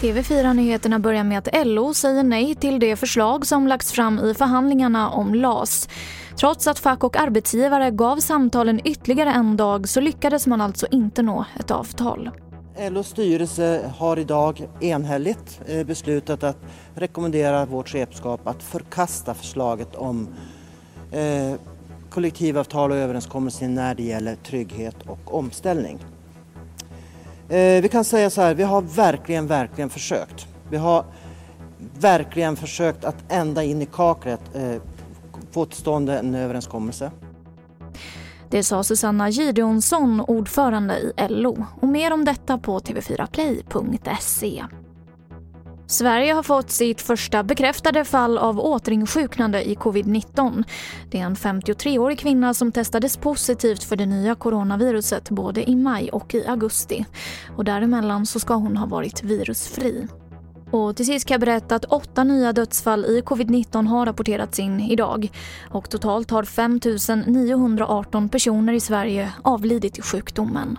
TV4-nyheterna börjar med att LO säger nej till det förslag som lagts fram i förhandlingarna om LAS. Trots att fack och arbetsgivare gav samtalen ytterligare en dag så lyckades man alltså inte nå ett avtal. LOs styrelse har idag enhälligt eh, beslutat att rekommendera vårt chefskap att förkasta förslaget om eh, kollektivavtal och överenskommelser när det gäller trygghet och omställning. Eh, vi kan säga så här, vi har verkligen, verkligen försökt. Vi har verkligen försökt att ända in i kaklet eh, få till stånd en överenskommelse. Det sa Susanna Gideonsson, ordförande i LO. Och mer om detta på tv4play.se. Sverige har fått sitt första bekräftade fall av återinsjuknande i covid-19. Det är en 53-årig kvinna som testades positivt för det nya coronaviruset både i maj och i augusti. Och däremellan så ska hon ha varit virusfri. Och till sist kan jag berätta att åtta nya dödsfall i covid-19 har rapporterats in idag. Och totalt har 5 918 personer i Sverige avlidit i sjukdomen.